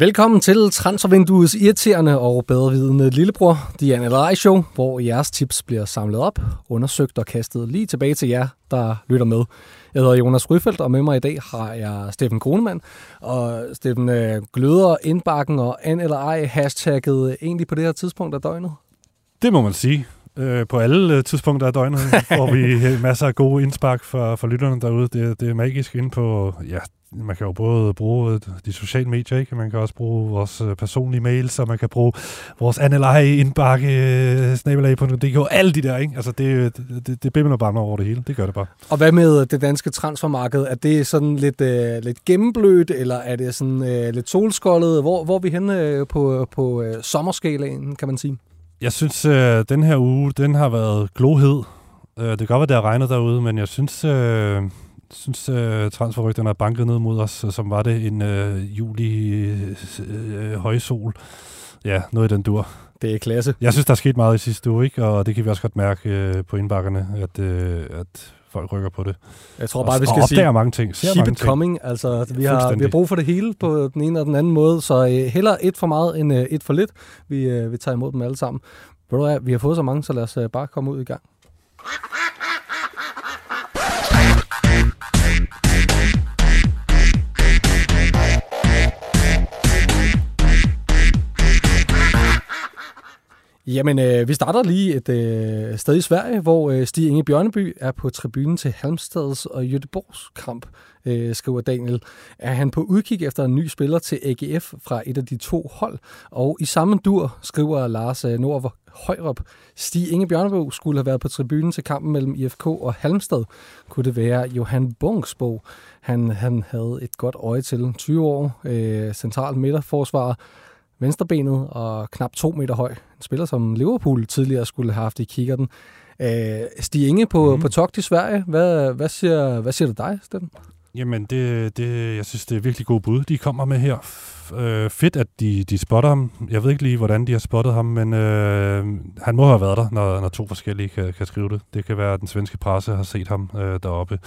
Velkommen til Transfervinduets irriterende og bedrevidende lillebror, Diana Ej Show, hvor jeres tips bliver samlet op, undersøgt og kastet lige tilbage til jer, der lytter med. Jeg hedder Jonas Ryfeldt, og med mig i dag har jeg Steffen Kronemann. Og Steffen, øh, gløder indbakken og an eller ej hashtagget egentlig på det her tidspunkt af døgnet? Det må man sige. Øh, på alle øh, tidspunkter af døgnet får vi øh, masser af gode indspark for, for lytterne derude. Det, det er magisk inde på ja, man kan jo både bruge de sociale medier, ikke? man kan også bruge vores personlige mails, og man kan bruge vores anelej indbakke, snabelag.dk, alle de der, ikke? Altså det, det, det bimler bare over det hele, det gør det bare. Og hvad med det danske transfermarked? Er det sådan lidt, øh, lidt gennemblødt, eller er det sådan øh, lidt solskoldet? Hvor, hvor er vi henne øh, på, på øh, sommerskalaen, kan man sige? Jeg synes, øh, den her uge, den har været glohed. Øh, det kan godt være, det har regnet derude, men jeg synes... Øh, synes, uh, transferrygterne er banket ned mod os, som var det en uh, juli uh, højsol. Ja, noget i den dur. Det er klasse. Jeg synes, der er sket meget i sidste uge, ikke? og det kan vi også godt mærke uh, på indbakkerne, at, uh, at folk rykker på det. Jeg tror bare, og, vi skal sige, mange ting. Keep mange it ting. coming. Altså, vi har, vi har brug for det hele på den ene og den anden måde, så uh, heller et for meget end uh, et for lidt. Vi, uh, vi tager imod dem alle sammen. Ved du hvad, vi har fået så mange, så lad os uh, bare komme ud i gang. Jamen, øh, vi starter lige et øh, sted i Sverige, hvor øh, Stig Inge Bjørneby er på tribunen til Halmstads og Göteborgs kamp, øh, skriver Daniel. Er han på udkig efter en ny spiller til AGF fra et af de to hold? Og i samme dur skriver Lars øh, Nord Højrup. Stig Inge Bjørneby skulle have været på tribunen til kampen mellem IFK og Halmstad. Kunne det være Johan Bungsbo? Han, han havde et godt øje til 20 år, øh, central midterforsvarer venstrebenet og knap to meter høj. En spiller, som Liverpool tidligere skulle have haft i kikkerten. Øh, Stig Inge på, mm. på togt i Sverige. Hvad, hvad, siger, hvad siger du dig, Steffen? Jamen, det, det, jeg synes, det er virkelig gode bud, de kommer med her. Øh, fedt, at de, de spotter ham. Jeg ved ikke lige, hvordan de har spottet ham, men øh, han må have været der, når, når to forskellige kan, kan skrive det. Det kan være, at den svenske presse har set ham øh, deroppe.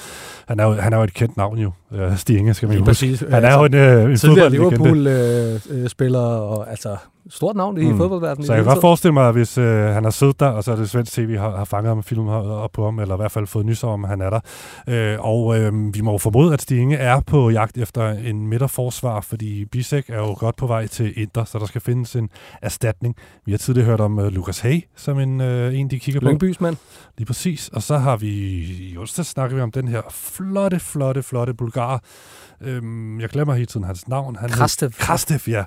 Han er, jo, han er jo et kendt navn jo, øh, Stig Inge, skal man jo huske. Han er jo en, øh, en tidligere Liverpool-spiller, øh, og altså stort navn i mm. fodboldverdenen. Så jeg kan godt forestille mig, at hvis øh, han har siddet der, og så er det svensk tv har, har fanget ham og filmet op på ham, eller i hvert fald fået nys om, at han er der. Øh, og øh, vi må jo formode, at Stig Inge er på jagt efter en midterforsvar, fordi Bisek er jo godt på vej til Inter, så der skal findes en erstatning. Vi har tidligere hørt om uh, Lucas Hay, som en, uh, en de kigger på. Lyngbys mand. Lige præcis. Og så har vi, i onsdag snakker vi om den her flotte, flotte, flotte bulgar. Øhm, jeg glemmer hele tiden hans navn. Han Krastev. Krastev, ja.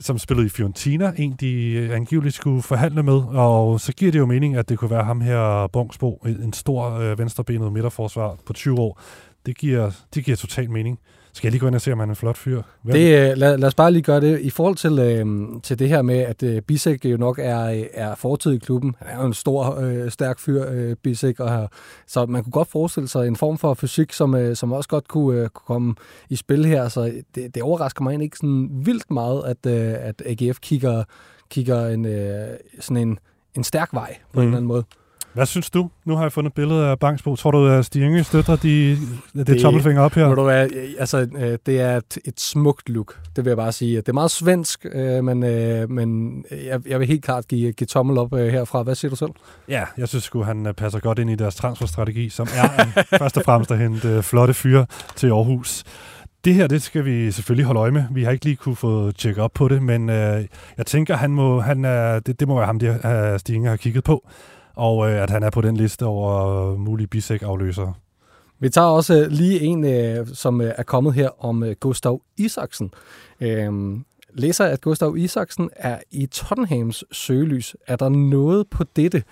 Som spillede i Fiorentina, en de øh, angiveligt skulle forhandle med. Og så giver det jo mening, at det kunne være ham her, Bongsbo, en stor øh, venstrebenet midterforsvar på 20 år. Det giver, det giver total mening. Skal jeg lige gå ind og se, om han er en flot fyr? Det, øh, lad, lad os bare lige gøre det. I forhold til, øh, til det her med, at øh, Bisek jo nok er, er fortid i klubben. Han er jo en stor, øh, stærk fyr, øh, Bisek. Og, så man kunne godt forestille sig en form for fysik, som, øh, som også godt kunne, øh, kunne komme i spil her. Så det, det overrasker mig egentlig ikke sådan vildt meget, at, øh, at AGF kigger, kigger en, øh, sådan en, en stærk vej på mm. en eller anden måde. Hvad synes du? Nu har jeg fundet et billede af Bangsbo. Tror du, at Stig Inge støtter de, det, det tommelfinger op her? du hvad, altså, øh, det er et, et smukt look, det vil jeg bare sige. Det er meget svensk, øh, men, øh, men jeg, jeg vil helt klart give, give tommel op herfra. Hvad siger du selv? Ja, jeg synes sgu, han passer godt ind i deres transferstrategi, som er først og fremmest at hente flotte fyre til Aarhus. Det her, det skal vi selvfølgelig holde øje med. Vi har ikke lige kunne få tjekket op på det, men øh, jeg tænker, han må, han er, det, det må være ham, der Stig Inge har kigget på og øh, at han er på den liste over mulige bisek-afløsere. Vi tager også øh, lige en, øh, som øh, er kommet her om øh, Gustav Isaksen. Øh, læser, at Gustav Isaksen er i Tottenhams søgelys. Er der noget på dette?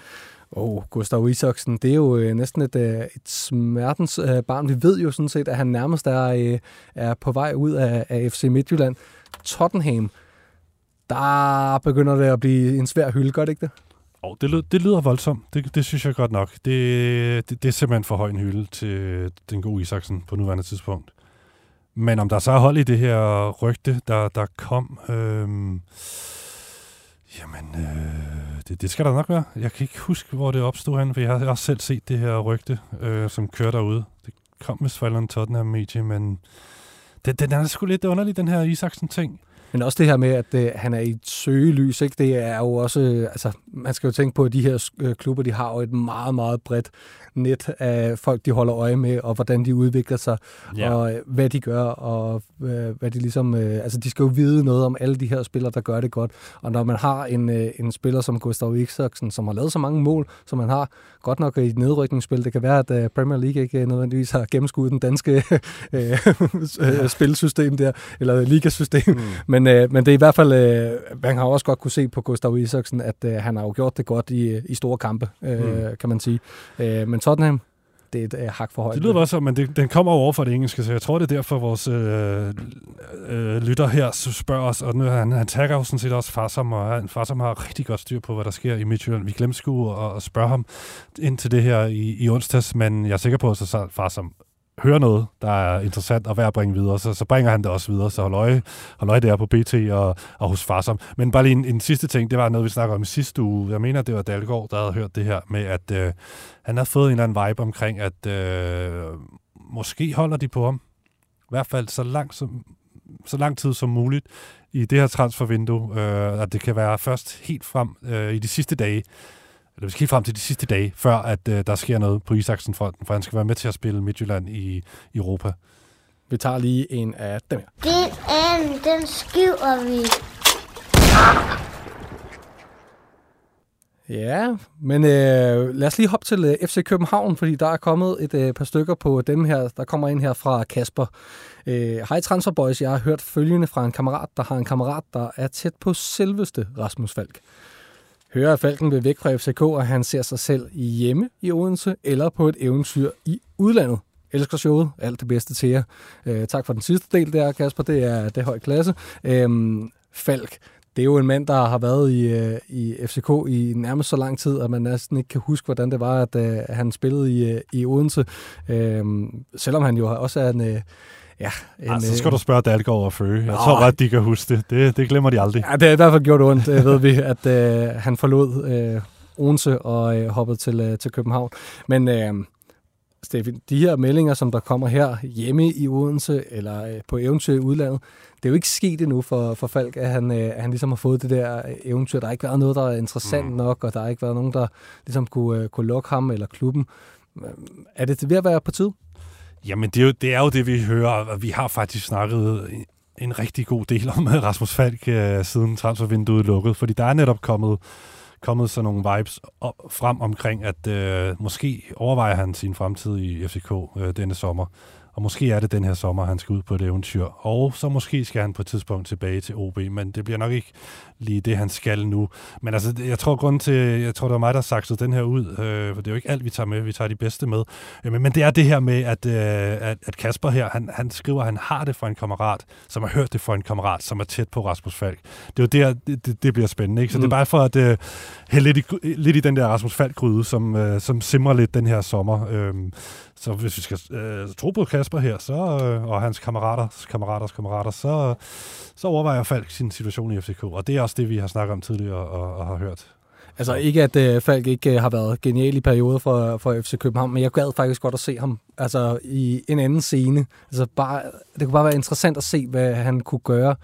Oh, Gustav Isaksen, det er jo øh, næsten et, øh, et smertens øh, barn. Vi ved jo sådan set, at han nærmest er, øh, er på vej ud af, af FC Midtjylland. Tottenham, der begynder det at blive en svær hylde, gør det ikke det? Og det, lyder, det lyder voldsomt. Det, det synes jeg godt nok. Det, det, det er simpelthen for høj en hylde til den gode Isaksen på nuværende tidspunkt. Men om der så er hold i det her rygte, der, der kom... Øh, jamen, øh, det, det skal der nok være. Jeg kan ikke huske, hvor det opstod han, for jeg har også selv set det her rygte, øh, som kører derude. Det kom med Svalderen Tottenham-medie, men det, den er sgu lidt underlig, den her Isaksen-ting. Men også det her med, at øh, han er i et søgelys, ikke? det er jo også, øh, altså man skal jo tænke på, at de her øh, klubber, de har jo et meget, meget bredt net af folk, de holder øje med, og hvordan de udvikler sig, ja. og øh, hvad de gør, og øh, hvad de ligesom, øh, altså de skal jo vide noget om alle de her spillere, der gør det godt. Og når man har en, øh, en spiller som Gustav Isaksen, som har lavet så mange mål, som man har, godt nok i et nedrykningsspil, det kan være, at øh, Premier League ikke nødvendigvis har gennemskuddet den danske øh, øh, spilsystem der, eller ligasystem, mm. men, øh, men det er i hvert fald, øh, man har også godt kunne se på Gustav Isaksen, at øh, han har jo gjort det godt i, i store kampe, øh, mm. kan man sige. Øh, men Tottenham, det er et øh, hak for højt. Det lyder også som, men det, den kommer over fra det engelske, så jeg tror, det er derfor, vores øh, øh, lytter her spørger os, og nu, han, han tagger jo sådan set også Farsom, og han, Farsom har rigtig godt styr på, hvad der sker i Midtjylland. Vi glemte sgu at, at spørge ham ind til det her i, i onsdags, men jeg er sikker på, at så Farsom hører noget, der er interessant og værd at bringe videre, så, så bringer han det også videre. Så hold øje, hold øje der på BT og, og hos Farsom. Men bare lige en, en sidste ting, det var noget, vi snakkede om i sidste uge. Jeg mener, det var Dalgaard, der havde hørt det her med, at øh, han har fået en eller anden vibe omkring, at øh, måske holder de på ham. I hvert fald så lang, som, så lang tid som muligt i det her transfervindue, øh, at det kan være først helt frem øh, i de sidste dage, eller vi skal frem til de sidste dage, før at øh, der sker noget på Isaksen-fronten, for han skal være med til at spille Midtjylland i, i Europa. Vi tager lige en af dem her. Den anden, den skiver vi. Ja, men øh, lad os lige hoppe til øh, FC København, fordi der er kommet et øh, par stykker på dem her. Der kommer en her fra Kasper. Øh, Hej Transfer Boys, jeg har hørt følgende fra en kammerat, der har en kammerat, der er tæt på selveste Rasmus Falk hører, at Falken vil væk fra FCK, og han ser sig selv hjemme i Odense eller på et eventyr i udlandet. Elsker showet. Alt det bedste til jer. Øh, tak for den sidste del der, Kasper. Det er, det er høj klasse. Øhm, Falk, det er jo en mand, der har været i, øh, i FCK i nærmest så lang tid, at man næsten ikke kan huske, hvordan det var, at at han spillede i, øh, i Odense. Øhm, selvom han jo også er en... Ja, en, altså, så skal du spørge Dalgaard og Føge. Jeg tror ret, de kan huske det. det. Det glemmer de aldrig. Ja, det har i hvert fald gjort ondt, ved vi, at øh, han forlod øh, Odense og øh, hoppede til, øh, til København. Men øh, Stefan, de her meldinger, som der kommer her hjemme i Odense eller øh, på eventyr i udlandet, det er jo ikke sket endnu for, for Falk, at han, øh, at han ligesom har fået det der eventyr. Der har ikke været noget, der er interessant mm. nok, og der har ikke været nogen, der ligesom kunne, øh, kunne lukke ham eller klubben. Er det ved at være på tid? Jamen, det er, jo, det er jo det, vi hører, og vi har faktisk snakket en rigtig god del om Rasmus Falk øh, siden transfervinduet lukkede, fordi der er netop kommet, kommet sådan nogle vibes op, frem omkring, at øh, måske overvejer han sin fremtid i FCK øh, denne sommer. Og måske er det den her sommer, han skal ud på et eventyr. Og så måske skal han på et tidspunkt tilbage til OB, men det bliver nok ikke lige det, han skal nu. Men altså, jeg tror grund til, jeg tror, det var mig, der saksede den her ud, øh, for det er jo ikke alt, vi tager med, vi tager de bedste med. Øh, men, men det er det her med, at, øh, at, at Kasper her, han, han skriver, at han har det for en kammerat, som har hørt det for en kammerat, som er tæt på Rasmus Falk. Det er jo der, det, det, det bliver spændende, ikke? Så mm. det er mm. bare for at øh, hælde lidt i, lidt i den der Rasmus Falk-gryde, som, øh, som simrer lidt den her sommer. Øh, så hvis vi skal øh, tro på Kasper her, så, øh, og hans kammeraters kammeraters kammerater, så, så overvejer Falk sin situation i FCK. Og det er også det, vi har snakket om tidligere og, og har hørt. Altså ikke, at øh, Falk ikke øh, har været genial i perioder for, for FC København, men jeg gad faktisk godt at se ham altså, i en anden scene. Altså bare, det kunne bare være interessant at se, hvad han kunne gøre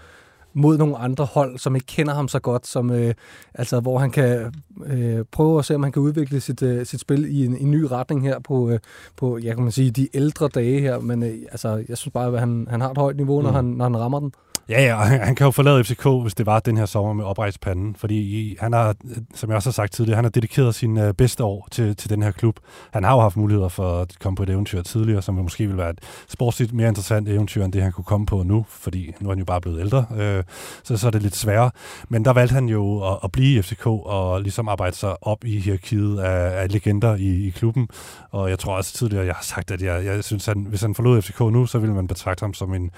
mod nogle andre hold, som ikke kender ham så godt, som, øh, altså, hvor han kan øh, prøve at se, om han kan udvikle sit, øh, sit spil i en, en ny retning her på, øh, på ja, kan man sige, de ældre dage her. Men øh, altså, jeg synes bare, at han, han har et højt niveau, når, mm. han, når han rammer den. Ja, ja, han, han kan jo forlade FCK, hvis det var den her sommer med oprejspanden, fordi han har, som jeg også har sagt tidligere, han har dedikeret sin øh, bedste år til, til den her klub. Han har jo haft muligheder for at komme på et eventyr tidligere, som måske ville være et sportsligt mere interessant eventyr, end det han kunne komme på nu, fordi nu er han jo bare blevet ældre, øh, så, så er det lidt sværere. Men der valgte han jo at, at blive i FCK og ligesom arbejde sig op i hierarkiet af, af legender i, i klubben, og jeg tror også tidligere, jeg har sagt, at jeg, jeg synes, at hvis han forlod FCK nu, så ville man betragte ham som en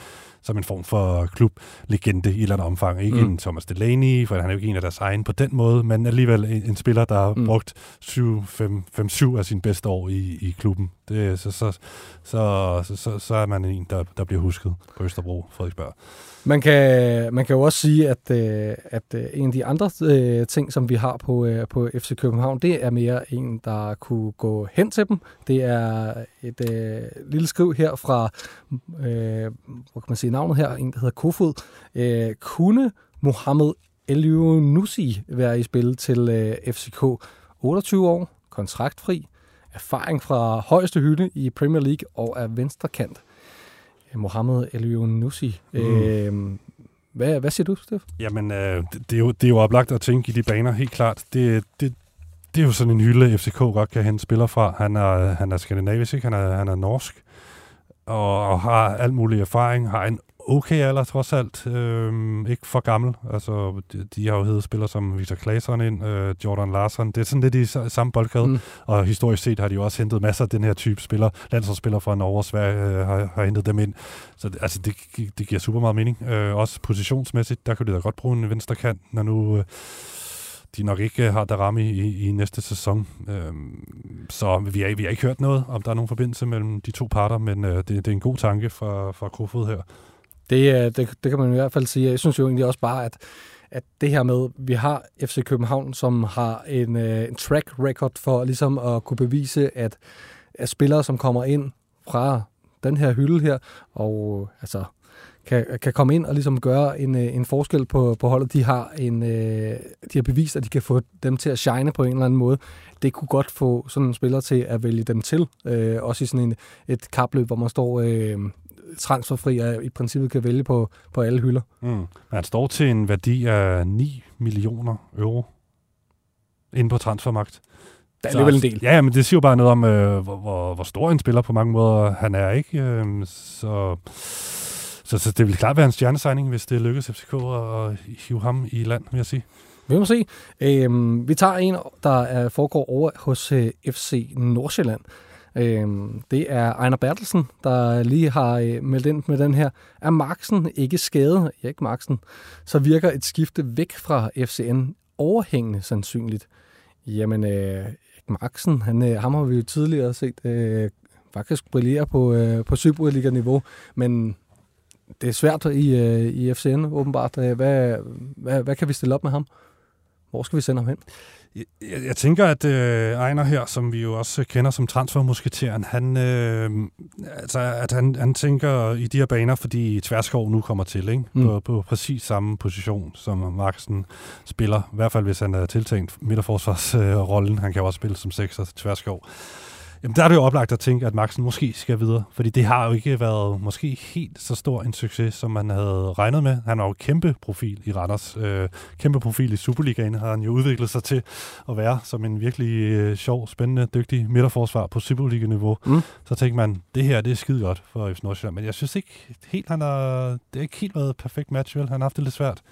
som en form for klublegende i et eller andet omfang. Ikke mm. en Thomas Delaney, for han er jo ikke en af deres egen på den måde, men alligevel en, en spiller, der har mm. brugt 5-7 af sine bedste år i, i klubben. Det, så, så, så, så, så, er man en, der, der bliver husket på Østerbro, Frederiksberg. Man kan, man kan jo også sige, at, øh, at øh, en af de andre øh, ting, som vi har på, på FC København, det er mere en, der kunne gå hen til dem. Det er et øh, lille skriv her fra, øh, hvor kan man sige navnet her, en, der hedder Kofod. Øh, kunne Mohamed Elionusi være i spil til øh, FCK? 28 år, kontraktfri, erfaring fra højeste hylde i Premier League og er venstre kant. Mohamed Eliounousi. Mm. Øh, hvad, hvad siger du, Steff? Jamen, øh, det, det, er jo, det er jo oplagt at tænke i de baner, helt klart. Det, det, det er jo sådan en hylde, FCK godt kan hente spiller fra. Han er, han er skandinavisk, ikke? Han er, han er norsk, og, og har alt mulig erfaring, har en okay alder trods alt. Øhm, ikke for gammel. Altså, de, de har jo heddet spillere som Victor Claesson ind, øh, Jordan Larsen. Det er sådan lidt i samme boldgade. Mm. Og historisk set har de jo også hentet masser af den her type spillere. Landsholdsspillere fra Norge og Sverige øh, har, har hentet dem ind. Så altså, det, det giver super meget mening. Øh, også positionsmæssigt, der kan de da godt bruge en venstre kant, når nu... Øh, de nok ikke har Darami i, i næste sæson. Øhm, så vi har, vi har ikke hørt noget, om der er nogen forbindelse mellem de to parter, men øh, det, det er en god tanke fra, fra Kofod her. Det, øh, det, det kan man i hvert fald sige. Jeg synes jo egentlig også bare, at, at det her med, vi har FC København, som har en, øh, en track record for ligesom at kunne bevise, at, at spillere, som kommer ind fra den her hylde her, og øh, altså kan, kan komme ind og ligesom gøre en, øh, en forskel på, på holdet. De har, en, de har bevist, at de kan få dem til at shine på en eller anden måde. Det kunne godt få sådan en spiller til at vælge dem til. Øh, også i sådan en, et kapløb, hvor man står øh, transferfri og i princippet kan vælge på, på alle hylder. Mm. Men han står til en værdi af 9 millioner euro inde på transfermagt. Det er alligevel en del. Ja, men det siger jo bare noget om, øh, hvor, hvor, hvor stor en spiller på mange måder han er, ikke? Øh, så, så, så det vil klart være en stjernesigning, hvis det lykkes FCK at hive ham i land, vil jeg sige. Vi må se. Øhm, vi tager en, der er, foregår over hos øh, FC Nordsjælland. Øh, det er Ejner Bertelsen, der lige har øh, meldt ind med den her. Er Marksen ikke skadet, Erik Marksen, så virker et skifte væk fra FCN overhængende sandsynligt. Jamen, øh, Marksen, han, øh, ham har vi jo tidligere set øh, faktisk brillere på, øh, på Superliga-niveau, men det er svært i, øh, i FCN åbenbart. Øh, hvad, hvad, hvad kan vi stille op med ham? Hvor skal vi sende ham hen? Jeg, jeg tænker, at øh, Ejner her, som vi jo også kender som transfermusketeren, han, øh, altså, at han, han tænker i de her baner, fordi Tverskov nu kommer til, ikke? Mm. På, på præcis samme position, som Marksen spiller. I hvert fald, hvis han er tiltænkt midterforsvarsrollen. Øh, han kan jo også spille som sekser til Tverskov. Jamen, der er det jo oplagt at tænke, at Maxen måske skal videre, fordi det har jo ikke været måske helt så stor en succes, som man havde regnet med. Han har jo kæmpe profil i Randers. Øh, kæmpe profil i Superligaen har han jo udviklet sig til at være som en virkelig øh, sjov, spændende, dygtig midterforsvar på Superliga-niveau. Mm. Så tænker man, det her det er skide godt for FC Nordsjælland, men jeg synes ikke helt, han har, det er ikke helt været et perfekt match, vel? Han har haft det lidt svært.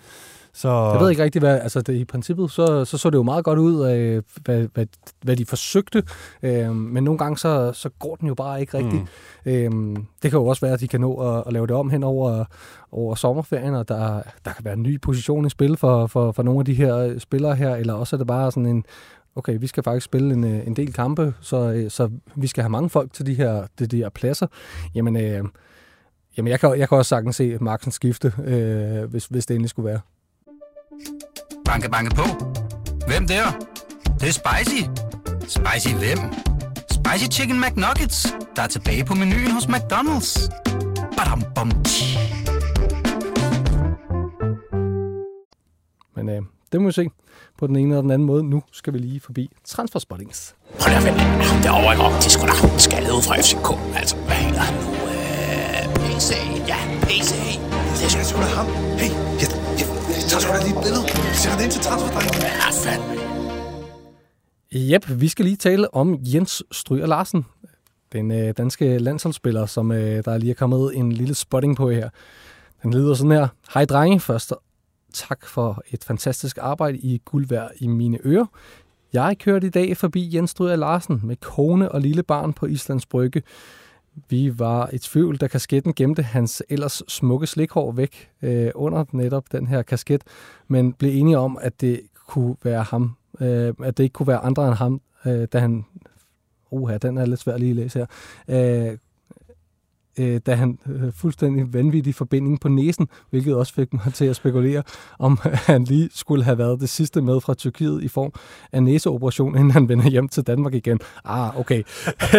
Så... Jeg ved ikke rigtig, hvad... Altså, det, i princippet, så, så så det jo meget godt ud af, hvad, hvad, hvad de forsøgte. Øhm, men nogle gange, så, så går den jo bare ikke rigtigt. Mm. Øhm, det kan jo også være, at de kan nå at, at lave det om hen over, over sommerferien, og der, der kan være en ny position i spil for, for, for nogle af de her spillere her, eller også er det bare sådan en okay, vi skal faktisk spille en, en del kampe, så, så vi skal have mange folk til de her, de, de her pladser. Jamen, øh, jamen jeg, kan, jeg kan også sagtens se Marksen skifte, øh, hvis, hvis det endelig skulle være. Banke, banke på. Hvem der? Det, det er spicy. Spicy hvem? Spicy Chicken McNuggets, der er tilbage på menuen hos McDonald's. Badum, bom, Men øh, det må vi se på den ene eller den anden måde. Nu skal vi lige forbi Transferspottings. Hold da, det er over ikke Det skulle da skaldet ud fra FCK. Altså, hvad hedder han nu? Øh, PC. Ja, PC. Det skal sgu da ham. Hey, jeg, tager sgu da lige et billede. Sætter det ind til transferdrengen. Ja, fandme. Jep, vi skal lige tale om Jens Stryger Larsen, den øh, danske landsholdsspiller, som øh, der lige er kommet en lille spotting på her. Den lyder sådan her. Hej drenge, først tak for et fantastisk arbejde i guldvær i mine ører. Jeg kørte i dag forbi Jens Stryger Larsen med kone og lille barn på Islands Brygge. Vi var i tvivl, da kasketten gemte hans ellers smukke slikhår væk øh, under netop den her kasket, men blev enige om, at det kunne være ham, øh, at det ikke kunne være andre end ham, øh, da han... oha, den er lidt svær lige at læse her. Øh, øh, da han øh, fuldstændig vanvittig forbinding på næsen, hvilket også fik mig til at spekulere, om han lige skulle have været det sidste med fra Tyrkiet i form af næseoperation, inden han vender hjem til Danmark igen. Ah, okay.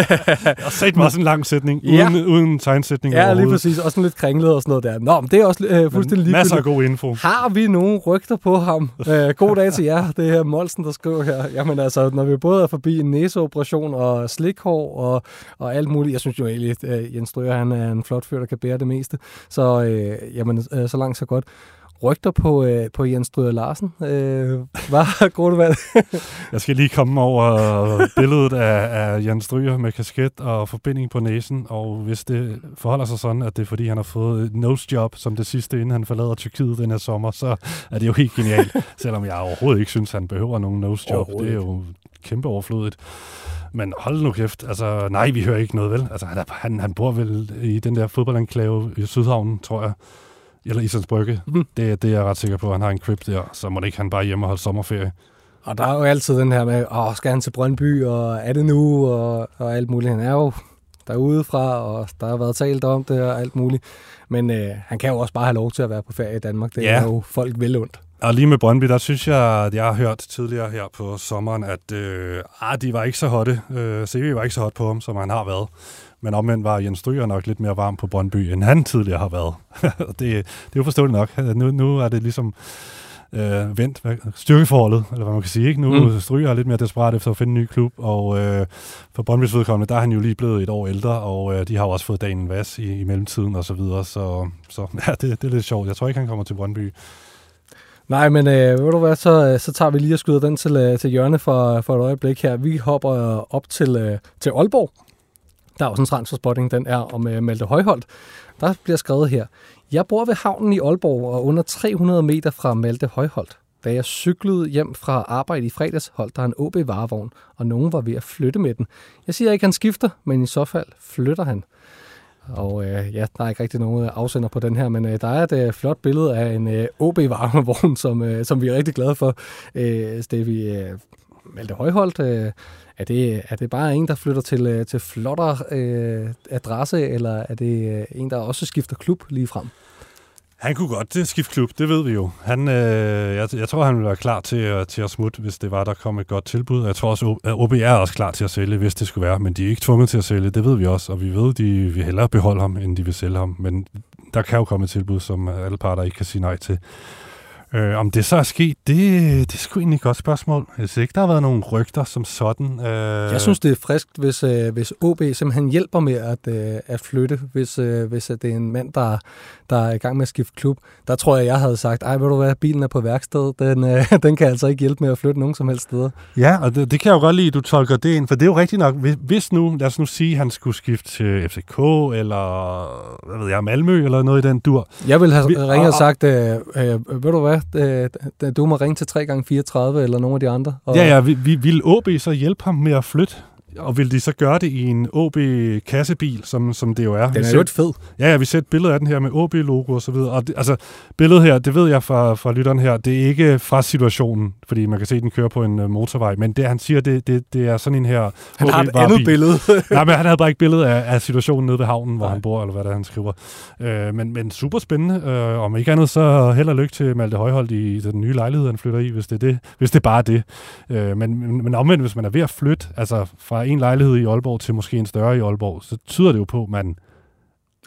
og sagde mig også en lang sætning, Ja. uden, uden tegnsætning Ja, lige præcis. Også sådan lidt kringlet og sådan noget der. Nå, men det er også øh, fuldstændig Men Masser af god info. Har vi nogle rygter på ham? Øh, god dag til jer. Det er her Molsen, der skriver her. Jamen altså, når vi både er forbi en næseoperation og slikhår og, og alt muligt. Jeg synes jo egentlig, at øh, Jens Strøger, han er en flot fyr, der kan bære det meste. Så øh, jamen, øh, så langt så godt. Rygter på, øh, på Jens Strøger Larsen. Øh, det hvad? Jeg skal lige komme over billedet af, af Jan Stryger med kasket og forbinding på næsen, og hvis det forholder sig sådan, at det er fordi, han har fået et nose job som det sidste, inden han forlader Tyrkiet den her sommer, så er det jo helt genialt, selvom jeg overhovedet ikke synes, han behøver nogen nose job. Det er jo kæmpe overflødigt. Men hold nu kæft, altså nej, vi hører ikke noget vel. Altså han, er, han, han bor vel i den der fodboldanklave i Sydhavnen, tror jeg. Eller Islands Brygge. Mhm. Det, det er jeg ret sikker på. Han har en crib der, så må det ikke han bare hjemme og holde sommerferie. Og der er jo altid den her med, åh, skal han til Brøndby, og er det nu, og, og alt muligt. Han er jo derude fra, og der har været talt om det og alt muligt. Men øh, han kan jo også bare have lov til at være på ferie i Danmark. Det Ja. er jo folk vel ondt. Og lige med Brøndby, der synes jeg, at jeg har hørt tidligere her på sommeren, at øh, ah, de var ikke så hotte. Øh, CV var ikke så hot på ham, som han har været. Men omvendt var Jens Stryger nok lidt mere varm på Brøndby, end han tidligere har været. det, det er jo forståeligt nok. Nu, nu er det ligesom øh, vendt styrkeforholdet, eller hvad man kan sige. Ikke? Nu Mm. Stryger er lidt mere desperat efter at finde en ny klub, og øh, for Brøndbys vedkommende, der er han jo lige blevet et år ældre, og øh, de har jo også fået Daniel Vass i, i mellemtiden og så videre, så, så ja, det, det er lidt sjovt. Jeg tror ikke, han kommer til Brøndby. Nej, men øh, ved du hvad, så, øh, så tager vi lige og skyder den til, øh, til hjørne for, for et øjeblik her. Vi hopper øh, op til, øh, til Aalborg. Der er også en transferspotting, den er om øh, Malte Højholdt. Der bliver skrevet her. Jeg bor ved havnen i Aalborg og under 300 meter fra Malte Højholdt. Da jeg cyklede hjem fra arbejde i fredags, holdt der en OB varevogn, og nogen var ved at flytte med den. Jeg siger ikke, han skifter, men i så fald flytter han. Og øh, ja, der er ikke rigtig nogen øh, afsender på den her, men øh, der er et øh, flot billede af en øh, OB-varmevogn, som, øh, som vi er rigtig glade for. Øh, Stevie øh, Malte Højholdt, øh, er, det, er det bare en, der flytter til, øh, til flottere øh, adresse, eller er det øh, en, der også skifter klub lige frem? Han kunne godt øh, skifte klub, det ved vi jo. Han, øh, jeg, jeg tror, han ville være klar til, at- til at smutte, hvis det var, der kom et godt tilbud. Jeg tror også, at OB er også klar til at sælge, hvis det skulle være, men de er ikke tvunget til at sælge, det ved vi også, og vi ved, de vil hellere beholde ham, end de vil sælge ham. Men der kan jo komme et tilbud, som alle parter ikke kan sige nej til. Øh, om det så er sket, det, det er sgu egentlig et godt spørgsmål. Jeg synes ikke, der har været nogen rygter som sådan. Øh, Jeg synes, det er friskt, hvis, øh, hvis OB simpelthen hjælper med at, øh, at flytte, hvis, øh, hvis øh, det er en mand, der, der er i gang med at skifte klub. Der tror jeg, jeg havde sagt, ej, ved du hvad, bilen er på værksted, den, øh, den kan altså ikke hjælpe med at flytte nogen som helst steder. Ja, og det, det kan jeg jo godt lide, du tolker det ind, for det er jo rigtigt nok, hvis, nu, lad os nu sige, han skulle skifte til FCK, eller hvad ved jeg, Malmø, eller noget i den dur. Jeg ville have Vi- ringet og sagt, øh, øh, ved du hvad, øh, du må ringe til 3x34 eller nogle af de andre. Og, Ja, ja, vi, vi, vil OB så hjælpe ham med at flytte? Og vil de så gøre det i en OB-kassebil, som, som det jo er? Den er jo et fed. Ja, ja, vi ser et billede af den her med OB-logo og så videre. Og det, altså, billedet her, det ved jeg fra, fra lytteren her, det er ikke fra situationen, fordi man kan se, at den kører på en uh, motorvej, men det, han siger, det, det, det er sådan en her Han har et andet billede. Nej, men han havde bare ikke billede af, af situationen nede ved havnen, hvor Nej. han bor, eller hvad det er, han skriver. Øh, men, men super spændende. Øh, om ikke andet, så held og lykke til Malte Højholdt i den nye lejlighed, han flytter i, hvis det er, det, hvis det er bare det. Øh, men, men, men omvendt, hvis man er ved at flytte, altså fra en lejlighed i Aalborg til måske en større i Aalborg, så tyder det jo på, at man,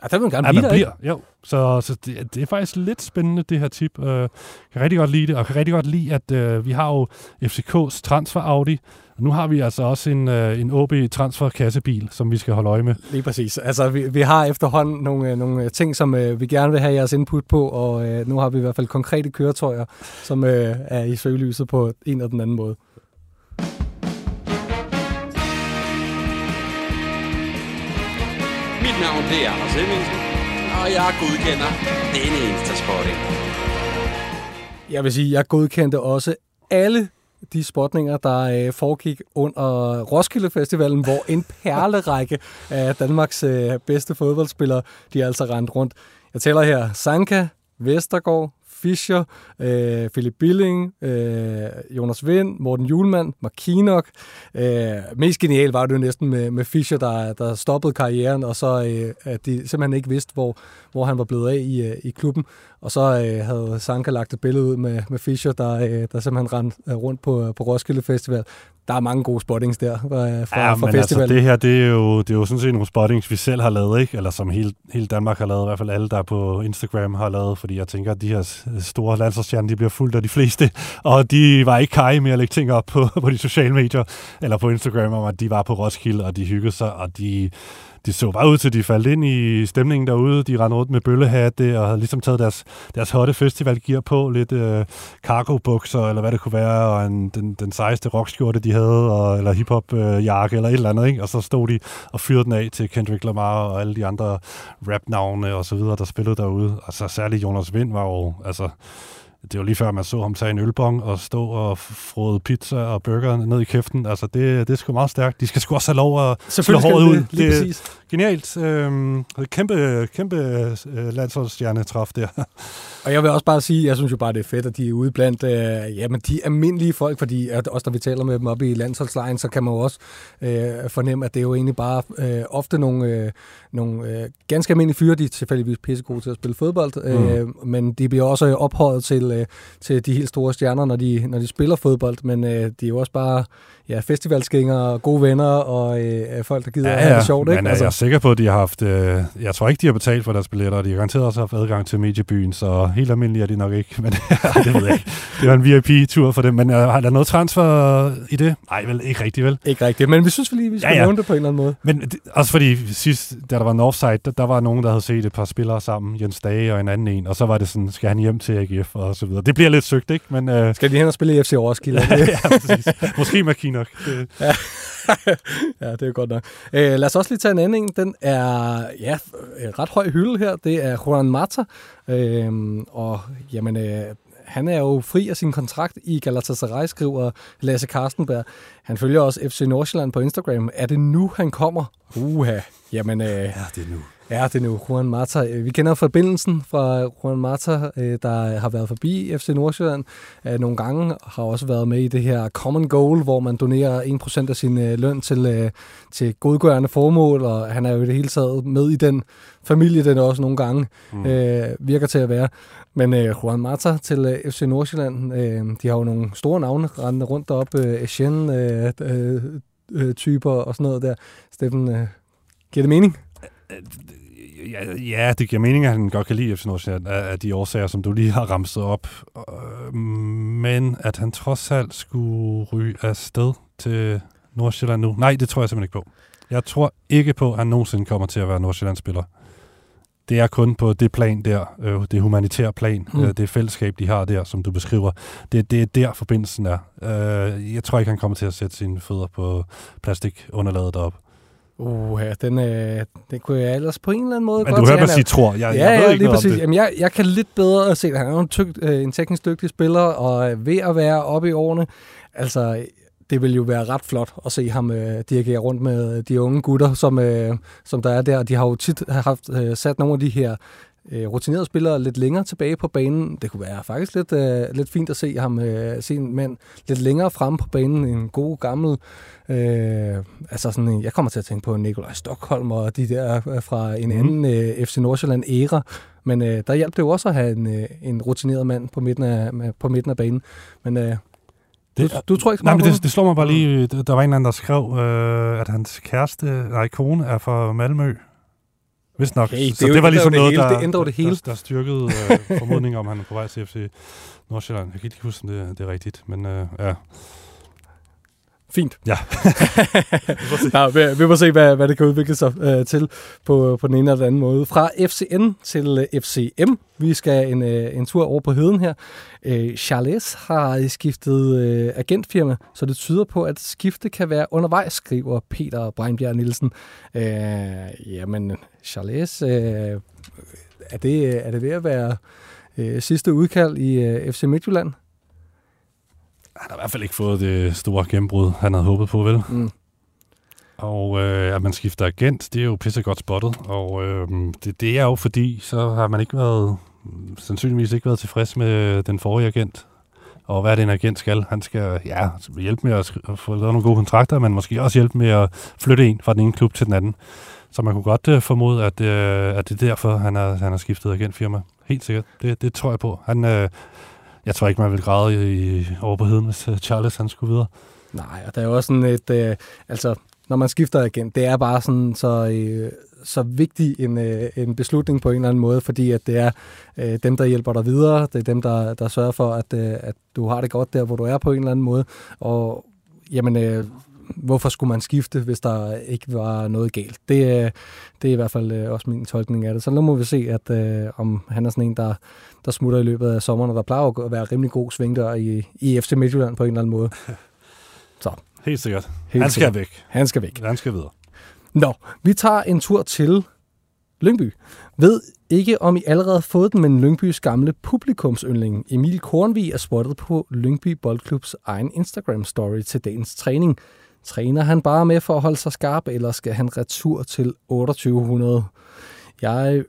Ja, der vil man gerne blive man der, ikke? bliver. Jo, så, så det, det er faktisk lidt spændende, det her tip. Øh, kan rigtig godt lide det, og kan rigtig godt lide, at øh, vi har jo FCK's transfer Audi, og nu har vi altså også en, øh, en OB transfer kassebil, som vi skal holde øje med. Lige præcis. Altså, vi, vi har efterhånden nogle, øh, nogle øh, ting, som øh, vi gerne vil have jeres input på, og øh, nu har vi i hvert fald konkrete køretøjer, som øh, er i søgelyset på en eller den anden måde. Mit navn det er Anders Hemmingsen, og jeg godkender denne Instaspotting. Jeg vil sige, jeg godkendte også alle de spotninger, der øh, foregik under Roskilde Festivalen, hvor en perlerække af Danmarks øh, bedste fodboldspillere, de er altså rendt rundt. Jeg tæller her Sanka, Vestergaard, Fischer, øh, Philip Billing, øh, Jonas Vind, Morten Julemand, Mark Kinok. Øh, mest genialt var det jo næsten med, med Fischer, der, der stoppede karrieren, og så øh, at de simpelthen ikke vidste, hvor, hvor han var blevet af i, øh, i klubben. Og så øh, havde Sanka lagt et billede ud med, med Fischer, der, øh, der simpelthen rendte øh, rundt på, øh, på Roskilde Festival. Der er mange gode spottings der fra, fra, Ja, fra men altså, festivalen. det her, det er, jo, det er jo sådan set nogle spottings, vi selv har lavet, ikke? Eller som hele, hele Danmark har lavet, i hvert fald alle, der på Instagram har lavet, fordi jeg tænker, at de her store landsholdsstjerner, de bliver fuldt af de fleste, og de var ikke kaj med at lægge ting op på, på de sociale medier, eller på Instagram, om at de var på Roskilde, og de hyggede sig, og de, det så bare ud til, at de faldt ind i stemningen derude. De rendte rundt med bøllehatte og havde ligesom taget deres, deres hotte festivalgear på. Lidt øh, cargo-bukser, eller hvad det kunne være, og en, den, den sejeste rockskjorte, de havde, og, eller hiphop-jakke, øh, eller et eller andet. Ikke? Og så stod de og fyrede den af til Kendrick Lamar og alle de andre rap-navne og så videre, der spillede derude. Og så særligt Jonas Vind var jo... Altså, det var lige før, man så ham tage en ølbong og stå og frode pizza og burger ned i kæften. Altså, det, det er sgu meget stærkt. De skal sgu også have lov at slå håret ud. det, Det-. Genialt. Øhm, kæmpe, kæmpe øh, landsholdsstjernetræf der. Og jeg vil også bare sige, jeg synes jo bare, det er fedt, at de er ude blandt øh, jamen, de almindelige folk, fordi at også når vi taler med dem op i landsholdslejen, så kan man jo også øh, fornemme, at det er jo egentlig bare øh, ofte nogle, øh, nogle øh, ganske almindelige fyre, de er tilfældigvis pissegode til at spille fodbold, øh, men de bliver også ophøjet til, øh, til de helt store stjerner, når de, når de spiller fodbold, men øh, de er jo også bare ja, festivalsgængere, gode venner og øh, folk, der gider ja, have det sjovt. Ikke? Men altså. jeg sikker på, at de har haft... Øh, jeg tror ikke, de har betalt for deres billetter, og de har garanteret også haft adgang til mediebyen, så helt almindeligt er de nok ikke. Men det ved jeg ikke. Det var en VIP-tur for dem. Men øh, har der noget transfer i det? Nej, vel ikke rigtigt, vel? Ikke rigtigt, men vi synes lige, vi skal Ja, ja, ja. ja. nævne det på en eller anden måde. Men det, også fordi sidst, da der var en offside, der, der var nogen, der havde set et par spillere sammen, Jens Dage og en anden en, og så var det sådan, skal han hjem til AGF og så videre. Det bliver lidt søgt, ikke? Men øh, Skal de hen og spille i FC Roskilde? ja, præcis. Måske med Kinok. Det, ja, ja, det er godt nok. Øh, lad os også lige tage en anden. Den er ja, øh, ret høj hylde her. Det er Juan Mata. Øh, og jamen, øh, han er jo fri af sin kontrakt i Galatasaray, skriver Lasse Karstenberg. Han følger også FC Nordsjælland på Instagram. Er det nu, han kommer? Uha. Jamen, øh, ja, det er nu. Ja, det er nu Juan Mata. Øh, Vi kender forbindelsen fra Juan Mata, øh, der har været forbi FC Nordsjælland øh, nogle gange, har også været med i det her Common Goal, hvor man donerer 1% af sin løn til, til godgørende formål, og han er jo i det hele taget med i den familie, den også nogle gange mm. øh, virker til at være. Men øh, Juan Mata til øh, FC Nordsjælland, øh, de har jo nogle store navne rendende rundt deroppe, øh, øh, øh, øh, typer og sådan noget der. Steffen, øh, giver det mening? Ja, ja, det giver mening, at han godt kan lide FC Nordsjælland af, de årsager, som du lige har ramset op. Øh, Men at han trods alt skulle ryge afsted til Nordsjælland nu. Nej, det tror jeg simpelthen ikke på. Jeg tror ikke på, at han nogensinde kommer til at være Nordsjællandsspiller. Det er kun på det plan der, øh, det humanitære plan, mm. øh, det fællesskab, de har der, som du beskriver. Det, det er der, forbindelsen er. Øh, jeg tror ikke, han kommer til at sætte sine fødder på plastikunderlaget deroppe. Uh, ja, den, øh, den kunne jeg ellers på en eller anden måde Men godt du mig Han er- sige tror. Jeg, ja, jeg ved ja, ikke lige præcis. det. Jamen, jeg, jeg kan lidt bedre se, at han er en, tyk, øh, en teknisk dygtig spiller, og er ved at være oppe i årene. Altså, det vil jo være ret flot at se ham øh, dirigere rundt med de unge gutter, som, øh, som der er der. De har jo tit haft øh, sat nogle af de her øh, rutinerede spillere lidt længere tilbage på banen. Det kunne være faktisk lidt, øh, lidt fint at se ham, øh, se en mand lidt længere frem på banen. En god gammel, øh, altså sådan en, jeg kommer til at tænke på Nikolaj Stockholm og de der øh, fra en Mhm. anden øh, FC Nordsjælland-æra. Men øh, der hjalp det jo også at have en, øh, en rutineret mand på midten af, på midten af banen. Men øh, Det- du, du tror ikke så Nej, meget men på det, det slår mig bare lige, der var en eller anden, der skrev, øh, at hans kæreste, nej, kone er fra Malmø. Hvis nok. Det er så jo- det var det ligesom jo noget, det hele. der, Det ændrer det hele. Der, der styrkede øh, formodningen om, han er på vej til FC Nordsjælland. Jeg kan ikke huske, om det, det er rigtigt, men øh, ja. Fint. Ja. Nå, vi, vi må se, hvad, hvad det kan udvikle sig øh, til på, på den ene eller den anden måde. Fra FCN til øh, FCM. Vi skal en, øh, en tur over på heden her. Øh, Charles har skiftet øh, agentfirma, så det tyder på, at skifte kan være undervejs, skriver Peter Breinbjerg Nielsen. Øh, jamen, Charles, øh, er, det, er det ved at være øh, sidste udkald i øh, FC Midtjylland? Han har i hvert fald ikke fået det store gennembrud, han havde håbet på, vel? Mm. Og øh, at man skifter agent, det er jo pisse godt spottet. Og øh, det, det er jo fordi, så har man ikke været, sandsynligvis ikke været tilfreds med den forrige agent. Og hvad er det, en agent skal? Han skal ja, hjælpe med at få lavet nogle gode kontrakter, men måske også hjælpe med at flytte en fra den ene klub til den anden. Så man kunne godt øh, formode, at, øh, at det er derfor, han har, han har skiftet agentfirma. Helt sikkert. Det, det tror jeg på. Han, øh, jeg tror ikke, man vil græde i, over på hvis øh, Charles han skulle videre. Nej, og der er jo også sådan et... Øh, altså, når man skifter igen, det er bare sådan så, øh, så vigtig en, øh, en beslutning på en eller anden måde, fordi at det er øh, dem, der hjælper dig videre, det er dem, der, der sørger for, at, øh, at du har det godt der, hvor du er på en eller anden måde. Og jamen, øh, hvorfor skulle man skifte, hvis der ikke var noget galt? Det, øh, det er i hvert fald øh, også min tolkning af det. Så nu må vi se, at øh, om han er sådan en, der, der smutter i løbet af sommeren, og der plejer at være rimelig god svingdør i, i FC Midtjylland på en eller anden måde. Så Helt sikkert. Helt han skal sikkert. væk. han skal væk. Han skal videre. Nå, vi tager en tur til Lyngby. Ved ikke, om I allerede har fået den, men Lyngbys gamle publikumsyndling. Emil Kornvig er spottet på Lyngby Boldklubs egen Instagram-story til dagens træning. Træner han bare med for at holde sig skarp, eller skal han retur til 2800? Jeg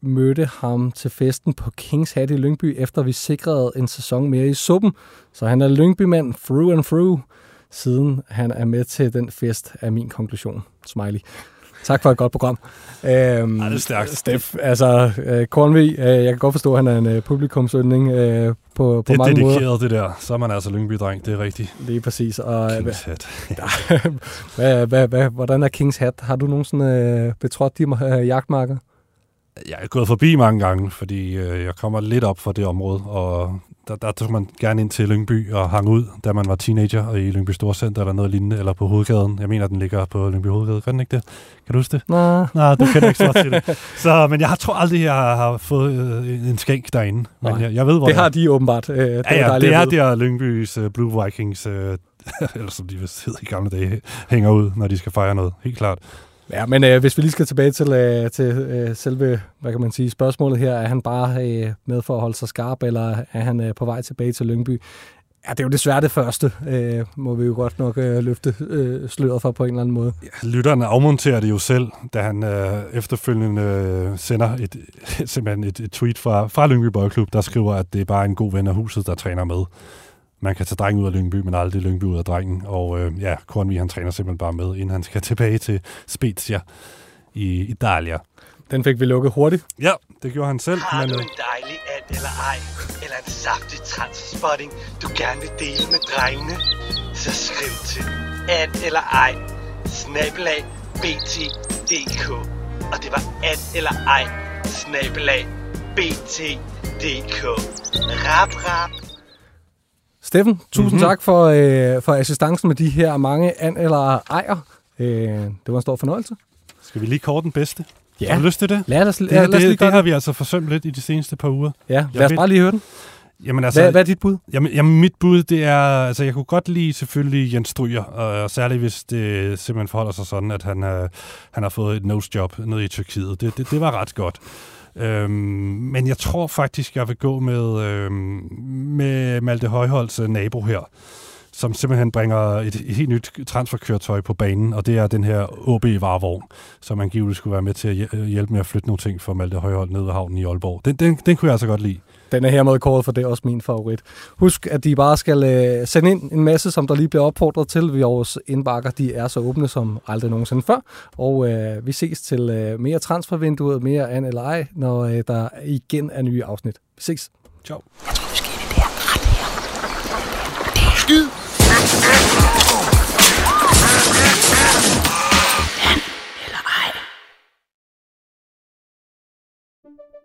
mødte ham til festen på Kings Hat i Lyngby, efter vi sikrede en sæson mere i suppen. Så han er Lyngby-mand through and through, siden han er med til den fest, er min konklusion. Smiley. Tak for et godt program. Øhm, Ej, det er stærkt. Steff, altså, øh, Kornvig, øh, jeg kan godt forstå, at han er en øh, publikumsyndning øh, på, på Det er mange måder. dedikeret, det der. Så er man altså Lyngby-dreng, det er rigtigt. Lige præcis. Og, øh, Kings hat. hvad, hvad, hvad, hvordan er Kings Hat? Har du nogensinde øh, betrådt de øh, jagtmarker? Jeg er gået forbi mange gange, fordi øh, jeg kommer lidt op fra det område, og der, der tog man gerne ind til Lyngby og hang ud, da man var teenager og i Lyngby Storcenter eller noget lignende, eller på Hovedgaden. Jeg mener, den ligger på Lyngby Hovedgade. Gør den ikke det? Kan du huske det? Nå, Nej, du kender ikke så til det. Så, men jeg har, tror aldrig, jeg har, fået øh, en skænk derinde. Men Nej. jeg, jeg ved, hvor det jeg- har de åbenbart. Øh, det er Ja, ja, det er der Lyngbys uh, Blue Vikings, uh, eller som de vist hedder i gamle dage, hænger ud, når de skal fejre noget. Helt klart. Ja, men øh, hvis vi lige skal tilbage til, øh, til øh, selve, hvad kan man sige, spørgsmålet her, er han bare øh, med for at holde sig skarp, eller er han øh, på vej tilbage til Lyngby? Ja, det er jo desværre det første, øh, må vi jo godt nok øh, løfte øh, sløret for på en eller anden måde. Ja, Lytterne afmonterer det jo selv, da han øh, efterfølgende øh, sender et, simpelthen et, et tweet fra, fra Lyngby Boldklub, der skriver, at det er bare en god ven af huset, der træner med. Man kan tage drengen ud af Lyngby, men aldrig Lyngby ud af drengen. Og øh, ja, Kornvig, han træner simpelthen bare med, inden han skal tilbage til Spezia i Italia. Den fik vi lukket hurtigt. Ja, det gjorde han selv. Har men, du øh, en dejlig and eller ej, eller en saftig transspotting, du gerne vil dele med drengene? Så skriv til and eller ej, snabelag bt.dk. Og det var and eller ej, snabelag bt.dk. Rap, rap. Steffen, tusind Mhm. mm-hmm. tak for, øh, for assistancen med de her mange an- eller ejer. Øh, det var en stor fornøjelse. Skal vi lige kåre den bedste? Ja. Har du lyst til det? Lad os, Det, lad, lad os lige det, det har vi altså forsømt lidt i de seneste par uger. Ja, lad Jeg os ved- bare lige høre den. Jamen altså, Hvad, hvad er dit bud? Jamen, jamen, mit bud, det er... Altså, jeg kunne godt lide selvfølgelig Jens Stryger, og særligt hvis det simpelthen forholder sig sådan, at han, øh, han har fået et nose-job nede i Tyrkiet. Det, det, det var ret godt. Øhm, men jeg tror faktisk, jeg vil gå med, øhm, med Malte Højholds øh, nabo her, som simpelthen bringer et, et helt nyt transferkøretøj på banen, og det er den her OB-varevogn, som angiveligt skulle være med til at hjæ- hjælpe med at flytte nogle ting for Malte Højhold ned ved havnen i Aalborg. Den, den, den kunne jeg altså godt lide. Den er hermed kåret, for det er også min favorit. Husk, at de bare skal øh, sende ind en masse, som der lige bliver opfordret til. Vores indbakker, de er så åbne som aldrig nogensinde før. Og øh, vi ses til øh, mere transfervinduet, mere an eller ej, når øh, der igen er nye afsnit. Vi ses. Ciao.